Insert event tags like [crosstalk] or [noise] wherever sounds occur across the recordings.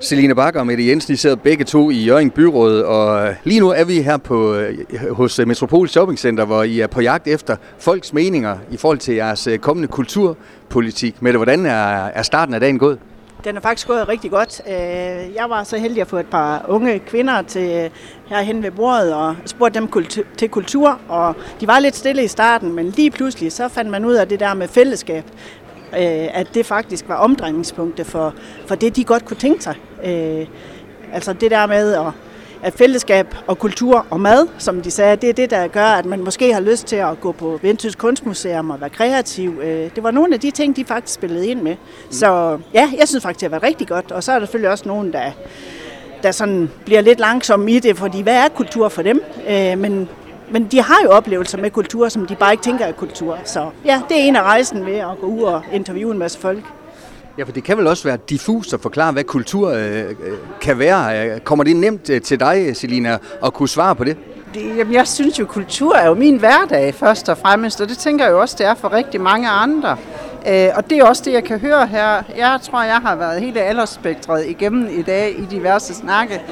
Celine Bakker og Mette Jensen, I sidder begge to i Jørgen Byråd, og øh, lige nu er vi her på, øh, hos øh, Metropol Shopping Center, hvor I er på jagt efter folks meninger i forhold til jeres kommende kulturpolitik. Mette, hvordan er, er starten af dagen gået? Den er faktisk gået rigtig godt. Jeg var så heldig at få et par unge kvinder til herhen ved bordet og spurgte dem til kultur, og de var lidt stille i starten, men lige pludselig så fandt man ud af det der med fællesskab. Øh, at det faktisk var omdrejningspunktet for, for det, de godt kunne tænke sig. Øh, altså det der med at, at fællesskab og kultur og mad, som de sagde, det er det, der gør, at man måske har lyst til at gå på Ventys Kunstmuseum og være kreativ. Øh, det var nogle af de ting, de faktisk spillede ind med. Mm. Så ja, jeg synes faktisk, det har været rigtig godt. Og så er der selvfølgelig også nogen, der der sådan bliver lidt langsomme i det, fordi hvad er kultur for dem? Øh, men men de har jo oplevelser med kultur, som de bare ikke tænker er kultur. Så ja, det er en af rejsen ved at gå ud og interviewe en masse folk. Ja, for det kan vel også være diffust at forklare, hvad kultur øh, øh kan være. Kommer det nemt øh, til dig, Selina, at kunne svare på det? det? Jamen, jeg synes jo, kultur er jo min hverdag først og fremmest, og det tænker jeg jo også, det er for rigtig mange andre. Øh, og det er også det, jeg kan høre her. Jeg tror, jeg har været hele aldersspektret igennem i dag i diverse snakke.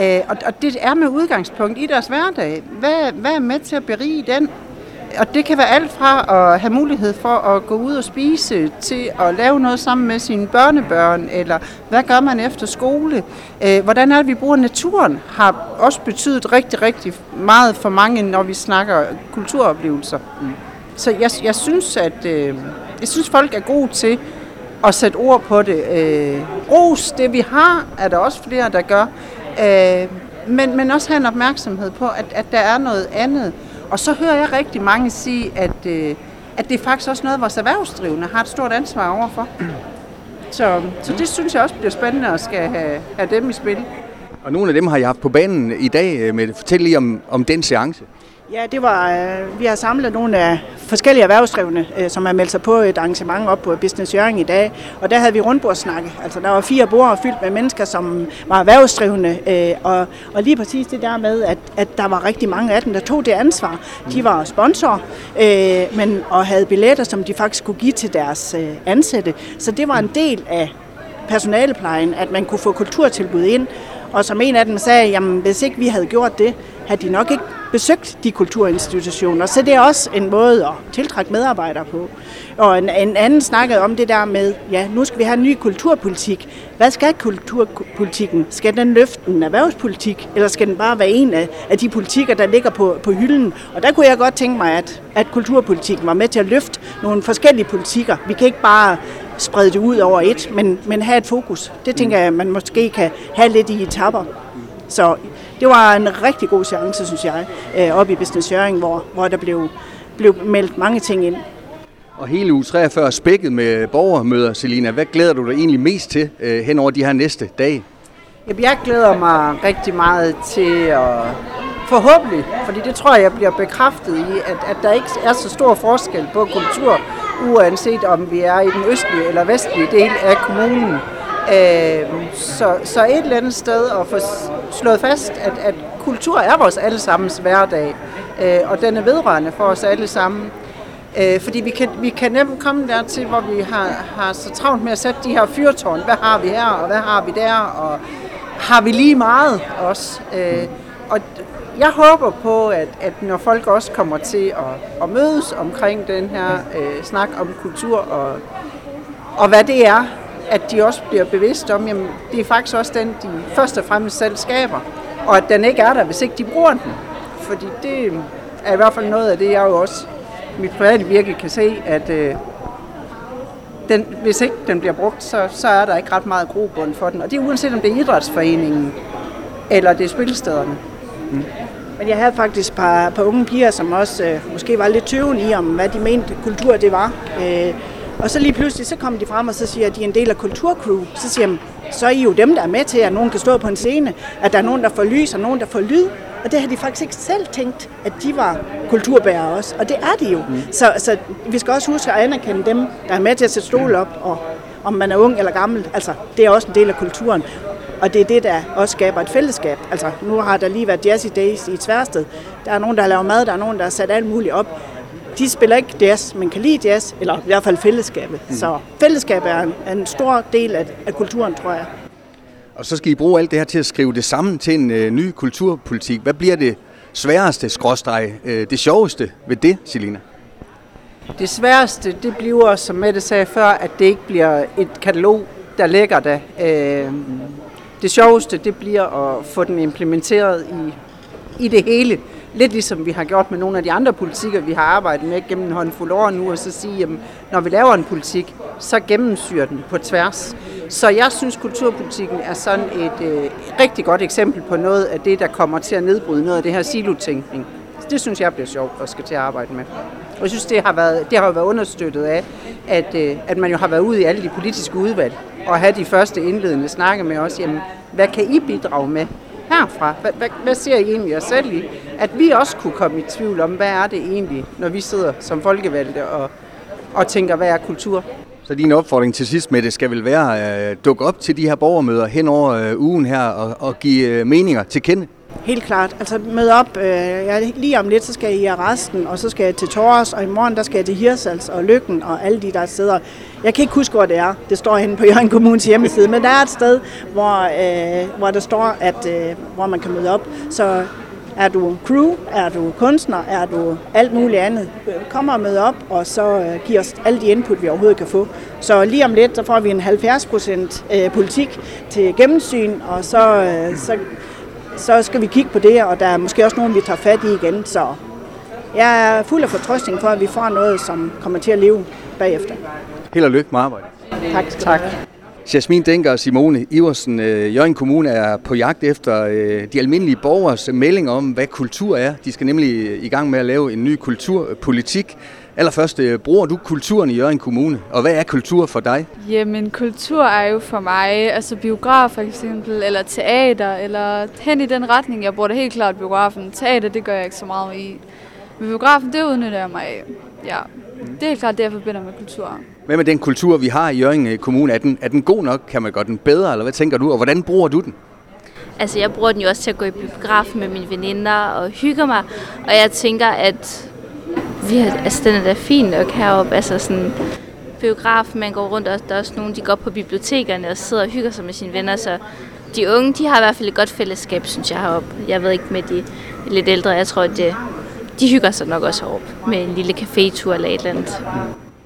Øh, og, og det er med udgangspunkt i deres hverdag. Hvad, hvad er med til at berige den? Og det kan være alt fra at have mulighed for at gå ud og spise, til at lave noget sammen med sine børnebørn, eller hvad gør man efter skole? Øh, hvordan er det, vi bruger naturen, har også betydet rigtig, rigtig meget for mange, når vi snakker kulturoplevelser. Mm. Så jeg, jeg synes, at øh, jeg synes, folk er gode til at sætte ord på det. Øh, ros, det vi har, er der også flere, der gør. Øh, men, men også have en opmærksomhed på, at, at der er noget andet. Og så hører jeg rigtig mange sige, at, øh, at det er faktisk også noget, vores erhvervsdrivende har et stort ansvar overfor. Så, så det synes jeg også bliver spændende at skal have, have dem i spil. Og nogle af dem har jeg haft på banen i dag øh, med Fortæl lige om, om den seance. Ja, det var, øh, vi har samlet nogle af forskellige erhvervsdrivende, øh, som har meldt sig på et arrangement op på Business Jørgen i dag. Og der havde vi rundbordssnakke. Altså der var fire bord fyldt med mennesker, som var erhvervsdrivende. Øh, og, og lige præcis det der med, at, at der var rigtig mange af dem, der tog det ansvar. De var sponsorer, øh, men, og havde billetter, som de faktisk kunne give til deres øh, ansatte. Så det var en del af personaleplejen, at man kunne få kulturtilbud ind. Og som en af dem sagde, jamen hvis ikke vi havde gjort det, havde de nok ikke besøgt de kulturinstitutioner. Så det er også en måde at tiltrække medarbejdere på. Og en, en anden snakkede om det der med, ja, nu skal vi have en ny kulturpolitik. Hvad skal kulturpolitikken? Skal den løfte en erhvervspolitik, eller skal den bare være en af, af de politikker, der ligger på, på hylden? Og der kunne jeg godt tænke mig, at, at kulturpolitikken var med til at løfte nogle forskellige politikker. Vi kan ikke bare sprede det ud over et, men, men have et fokus. Det tænker jeg, man måske kan have lidt i etapper. Så det var en rigtig god seance, synes jeg, øh, oppe i Business Jørgen, hvor, hvor der blev, blev meldt mange ting ind. Og hele uge 43 er spækket med borgermøder, Selina. Hvad glæder du dig egentlig mest til øh, hen over de her næste dage? Jeg glæder mig rigtig meget til at forhåbentlig, fordi det tror jeg bliver bekræftet i, at, at der ikke er så stor forskel på kultur, uanset om vi er i den østlige eller vestlige del af kommunen. Øh, så, så et eller andet sted at få slået fast, at, at kultur er vores allesammens hverdag, øh, og den er vedrørende for os alle sammen. Øh, fordi vi kan, vi kan nemt komme dertil, hvor vi har, har så travlt med at sætte de her fyrtårn. Hvad har vi her, og hvad har vi der, og har vi lige meget også? Øh, og jeg håber på, at, at når folk også kommer til at, at mødes omkring den her øh, snak om kultur og, og hvad det er, at de også bliver bevidst om, at det er faktisk også den, de først og fremmest selv skaber, og at den ikke er der, hvis ikke de bruger den. Fordi det er i hvert fald noget af det, jeg jo også mit private virke kan se, at øh, den, hvis ikke den bliver brugt, så, så er der ikke ret meget grobund for den. Og det er uanset om det er idrætsforeningen, eller det er spilstederne. Mm. Men jeg havde faktisk et par, par unge piger, som også øh, måske var lidt tøven i, om hvad de mente kultur det var. Øh, og så lige pludselig, så kommer de frem og så siger, at de er en del af kulturcrew. Så siger de, så er I jo dem, der er med til, at nogen kan stå på en scene, at der er nogen, der får lys og nogen, der får lyd. Og det har de faktisk ikke selv tænkt, at de var kulturbærere også. Og det er de jo. Mm. Så, så vi skal også huske at anerkende dem, der er med til at sætte stol op, og om man er ung eller gammel. Altså, det er også en del af kulturen. Og det er det, der også skaber et fællesskab. Altså, nu har der lige været Jazzy Days i Tværsted. Der er nogen, der har lavet mad, der er nogen, der har sat alt muligt op de spiller ikke jazz, men kan lide jazz, eller i hvert fald fællesskabet. Mm. Så fællesskabet er en, er en stor del af, af kulturen, tror jeg. Og så skal I bruge alt det her til at skrive det sammen til en øh, ny kulturpolitik. Hvad bliver det sværeste, skråstreg, øh, det sjoveste ved det, Selina? Det sværeste, det bliver, som Mette sagde før, at det ikke bliver et katalog, der ligger der. Øh, det sjoveste, det bliver at få den implementeret i, i det hele. Lidt ligesom vi har gjort med nogle af de andre politikker, vi har arbejdet med gennem en håndfuld år nu, og så sige, at når vi laver en politik, så gennemsyrer den på tværs. Så jeg synes, kulturpolitikken er sådan et øh, rigtig godt eksempel på noget af det, der kommer til at nedbryde noget af det her silotænkning. Det synes jeg bliver sjovt at skal til at arbejde med. Og jeg synes, det har været, det har været understøttet af, at, øh, at man jo har været ude i alle de politiske udvalg og have de første indledende snakke med os. Jamen, hvad kan I bidrage med herfra? Hvad, hvad, hvad ser I egentlig jer selv i? At vi også kunne komme i tvivl om, hvad er det egentlig, når vi sidder som folkevalgte og, og tænker, hvad er kultur? Så din opfordring til sidst med det skal vel være at øh, dukke op til de her borgermøder hen over øh, ugen her og, og give øh, meninger til kende? Helt klart. Altså møde op. Øh, jeg, lige om lidt, så skal jeg i arresten, og så skal jeg til Torres, og i morgen, der skal jeg til Hirsals og Lykken og alle de der steder. Jeg kan ikke huske, hvor det er. Det står henne på [laughs] Jørgen Kommunes hjemmeside, men der er et sted, hvor, øh, hvor der står, at, øh, hvor man kan møde op. Så er du crew? Er du kunstner? Er du alt muligt andet? Øh, kom og møde op, og så øh, giv os alle de input, vi overhovedet kan få. Så lige om lidt, så får vi en 70 procent øh, politik til gennemsyn, og så, øh, så, så skal vi kigge på det, og der er måske også nogen, vi tager fat i igen. Så jeg er fuld af fortrøstning for, at vi får noget, som kommer til at leve bagefter. Held og lykke med arbejdet. Tak. tak. Jasmin Denker og Simone Iversen, øh, Jørgen Kommune er på jagt efter øh, de almindelige borgers melding om, hvad kultur er. De skal nemlig i gang med at lave en ny kulturpolitik. Allerførst, øh, bruger du kulturen i Jørgen Kommune, og hvad er kultur for dig? Jamen, kultur er jo for mig, altså biograf for eksempel, eller teater, eller hen i den retning. Jeg bruger det helt klart biografen. Teater, det gør jeg ikke så meget i. Men biografen, det udnytter jeg mig af. Ja, det er helt klart det, jeg forbinder med kultur. Hvad med den kultur, vi har i Jørgen Kommune? Er den, er den god nok? Kan man gøre den bedre, eller hvad tænker du? Og hvordan bruger du den? Altså, jeg bruger den jo også til at gå i biografen med mine veninder og hygge mig. Og jeg tænker, at vi har, altså, den er da fin nok heroppe. Altså sådan, biograf, man går rundt, og der er også nogen, de går på bibliotekerne og sidder og hygger sig med sine venner. Så de unge, de har i hvert fald et godt fællesskab, synes jeg, heroppe. Jeg ved ikke med de lidt ældre, jeg tror, at det, de hygger sig nok også heroppe med en lille cafétur eller et eller andet.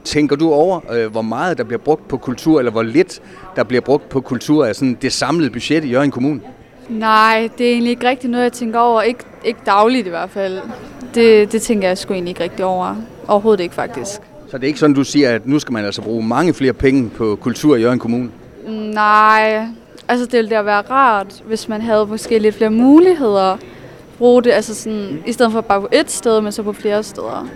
Tænker du over, øh, hvor meget der bliver brugt på kultur, eller hvor lidt der bliver brugt på kultur af sådan det samlede budget i Jørgen Kommune? Nej, det er egentlig ikke rigtig noget, jeg tænker over. Ikke, ikke dagligt i hvert fald. Det, det tænker jeg sgu egentlig ikke rigtig over. Overhovedet ikke faktisk. Så det er ikke sådan, du siger, at nu skal man altså bruge mange flere penge på kultur i Jørgen Kommune? Nej, altså det ville da være rart, hvis man havde måske lidt flere muligheder bruge det, altså sådan, i stedet for bare på et sted, men så på flere steder.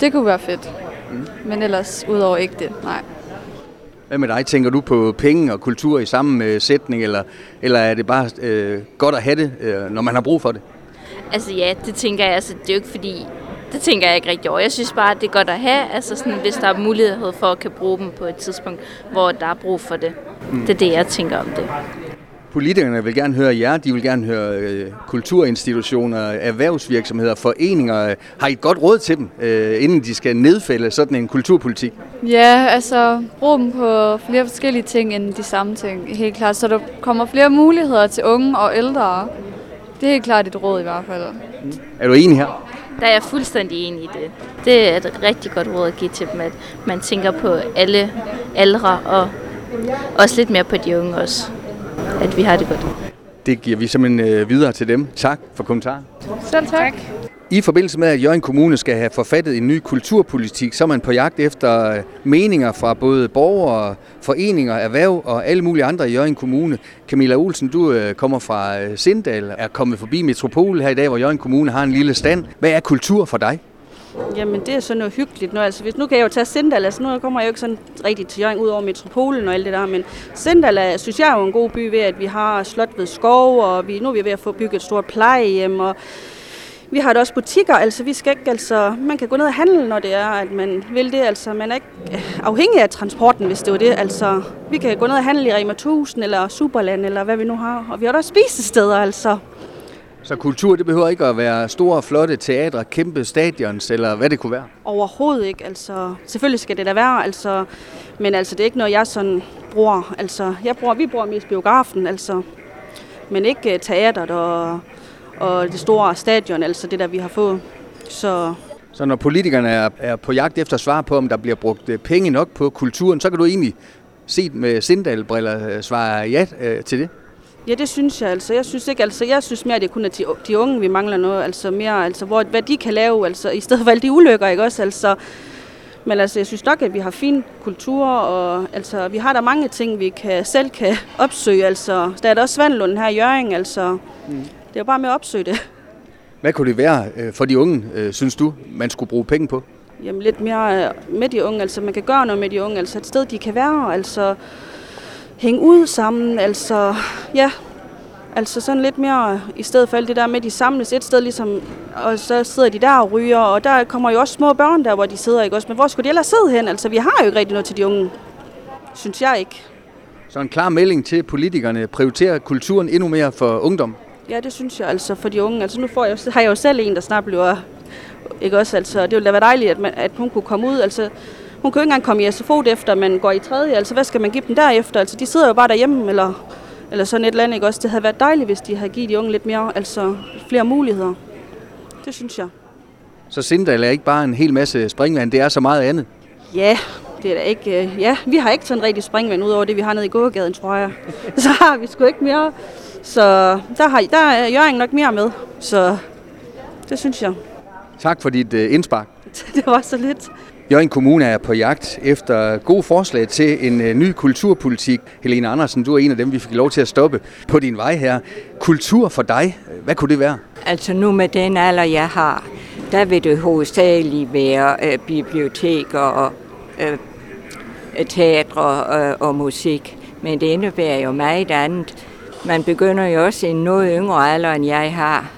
Det kunne være fedt. Mm. Men ellers udover ikke det, nej. Hvad med dig? Tænker du på penge og kultur i samme øh, sætning, eller, eller er det bare øh, godt at have det, øh, når man har brug for det? Altså ja, det tænker jeg. Altså, det er jo ikke fordi, det tænker jeg ikke rigtig over. Jeg synes bare, det er godt at have, altså sådan, hvis der er mulighed for at kan bruge dem på et tidspunkt, hvor der er brug for det. Mm. Det er det, jeg tænker om det. Politikerne vil gerne høre jer, de vil gerne høre øh, kulturinstitutioner, erhvervsvirksomheder, foreninger. Har I et godt råd til dem, øh, inden de skal nedfælde sådan en kulturpolitik? Ja, altså brug dem på flere forskellige ting end de samme ting, helt klart. Så der kommer flere muligheder til unge og ældre. Det er helt klart et råd i hvert fald. Er du enig her? Der er jeg fuldstændig enig i det. Det er et rigtig godt råd at give til dem, at man tænker på alle aldre og også lidt mere på de unge også at vi har det godt. Det giver vi simpelthen øh, videre til dem. Tak for kommentaren. Selv tak. I forbindelse med, at Jørgen Kommune skal have forfattet en ny kulturpolitik, så er man på jagt efter øh, meninger fra både borgere, foreninger, erhverv og alle mulige andre i Jørgen Kommune. Camilla Olsen, du øh, kommer fra øh, Sindal, er kommet forbi Metropol her i dag, hvor Jørgen Kommune har en lille stand. Hvad er kultur for dig? Jamen, det er sådan noget hyggeligt. Nu, altså, hvis, nu kan jeg jo tage Sindal, altså nu kommer jeg jo ikke sådan rigtig til Jørgen ud over metropolen og alt det der, men Sindal er, synes jeg er jo en god by ved, at vi har slot ved skov, og vi, nu er vi ved at få bygget et stort plejehjem, og vi har da også butikker, altså vi skal ikke, altså, man kan gå ned og handle, når det er, at man vil det, altså man er ikke afhængig af transporten, hvis det var det, altså vi kan gå ned og handle i Rema 1000 eller Superland, eller hvad vi nu har, og vi har da også spisesteder, altså så kultur, det behøver ikke at være store, flotte teatre, kæmpe stadions, eller hvad det kunne være? Overhovedet ikke. Altså, selvfølgelig skal det da være, altså, men altså, det er ikke noget, jeg sådan bruger. Altså, jeg bruger, vi bruger mest biografen, altså, men ikke uh, teateret og, og det store stadion, altså det der, vi har fået. Så Så når politikerne er, er på jagt efter svar på, om der bliver brugt øh, penge nok på kulturen, så kan du egentlig set med Sindal-briller øh, svare ja øh, til det? Ja, det synes jeg altså. Jeg synes ikke, altså, jeg synes mere, det kun er de, de unge, vi mangler noget. Altså mere, altså, hvor, hvad de kan lave, altså, i stedet for alle de ulykker, ikke også? Altså, men altså, jeg synes nok, at vi har fin kultur, og altså, vi har der mange ting, vi kan, selv kan opsøge. Altså, der er der også Svandlund her i Jørgen, altså. Mm. Det er jo bare med at opsøge det. Hvad kunne det være øh, for de unge, øh, synes du, man skulle bruge penge på? Jamen lidt mere øh, med de unge, altså man kan gøre noget med de unge, altså et sted, de kan være, altså hænge ud sammen, altså ja, altså sådan lidt mere, i stedet for alt det der med, de samles et sted ligesom, og så sidder de der og ryger, og der kommer jo også små børn der, hvor de sidder, ikke også, men hvor skulle de ellers sidde hen? Altså vi har jo ikke rigtig noget til de unge, synes jeg ikke. Så en klar melding til politikerne, prioritere kulturen endnu mere for ungdom. Ja, det synes jeg altså for de unge. Altså nu får jeg, har jeg jo selv en, der snart bliver, ikke også, altså det ville da være dejligt, at, man, at hun kunne komme ud, altså hun kan jo ikke engang komme i SFO efter, man går i tredje, altså hvad skal man give dem derefter? Altså de sidder jo bare derhjemme, eller, eller sådan et eller andet, ikke også? Det havde været dejligt, hvis de havde givet de unge lidt mere, altså flere muligheder. Det synes jeg. Så Sindal er ikke bare en hel masse springvand, det er så meget andet. Ja, det er da ikke... øh, Ja, vi har ikke sådan rigtig springvand ud over det, vi har nede i gågaden, tror jeg. [laughs] Så har vi sgu ikke mere. Så der, har, der er Jørgen nok mere med. Så det synes jeg. Tak for dit øh, indspark. [laughs] Det var så lidt. Jørgen Kommune er på jagt efter gode forslag til en øh, ny kulturpolitik. Helene Andersen, du er en af dem, vi fik lov til at stoppe på din vej her. Kultur for dig, hvad kunne det være? Altså nu med den alder, jeg har, der vil det hovedsageligt være øh, biblioteker og øh, teatre og, og musik. Men det indebærer jo meget andet. Man begynder jo også i en noget yngre alder, end jeg har.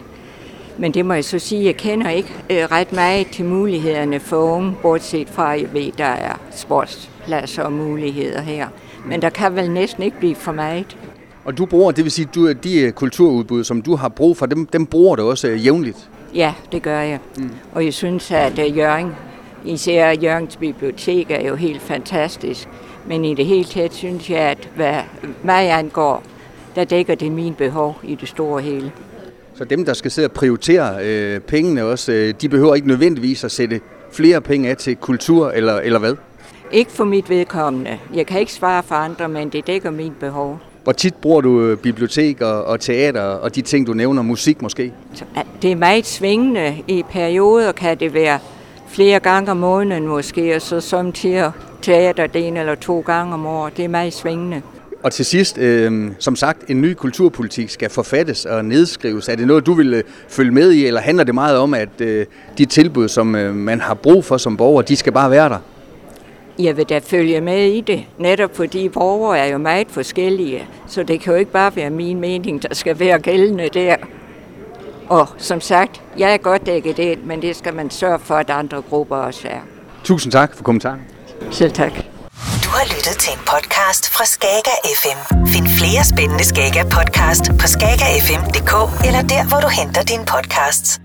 Men det må jeg så sige, jeg kender ikke øh, ret meget til mulighederne for unge, bortset fra, at jeg ved, der er sportspladser og muligheder her. Men der kan vel næsten ikke blive for meget. Og du bruger, det vil sige, du, de øh, kulturudbud, som du har brug for, dem, dem bruger du også øh, jævnligt. Ja, det gør jeg. Mm. Og jeg synes, at uh, Jørgen, især Jørgens bibliotek, er jo helt fantastisk. Men i det hele taget synes jeg, at hvad mig angår, der dækker det min behov i det store hele. Så dem, der skal sidde og prioritere øh, pengene også, øh, de behøver ikke nødvendigvis at sætte flere penge af til kultur, eller, eller hvad? Ikke for mit vedkommende. Jeg kan ikke svare for andre, men det dækker min behov. Hvor tit bruger du øh, bibliotek og, og teater og de ting, du nævner, musik måske? Det er meget svingende. I perioder kan det være flere gange om måneden måske, og så samtidig teater det en eller to gange om året. Det er meget svingende. Og til sidst, øh, som sagt, en ny kulturpolitik skal forfattes og nedskrives. Er det noget, du vil øh, følge med i, eller handler det meget om, at øh, de tilbud, som øh, man har brug for som borger, de skal bare være der? Jeg vil da følge med i det, netop fordi borgere er jo meget forskellige, så det kan jo ikke bare være min mening, der skal være gældende der. Og som sagt, jeg er godt dækket ind, men det skal man sørge for, at andre grupper også er. Tusind tak for kommentaren. Selv tak. Du har lyttet til en podcast fra Skager FM. Find flere spændende Skager podcast på skagerfm.dk eller der, hvor du henter dine podcasts.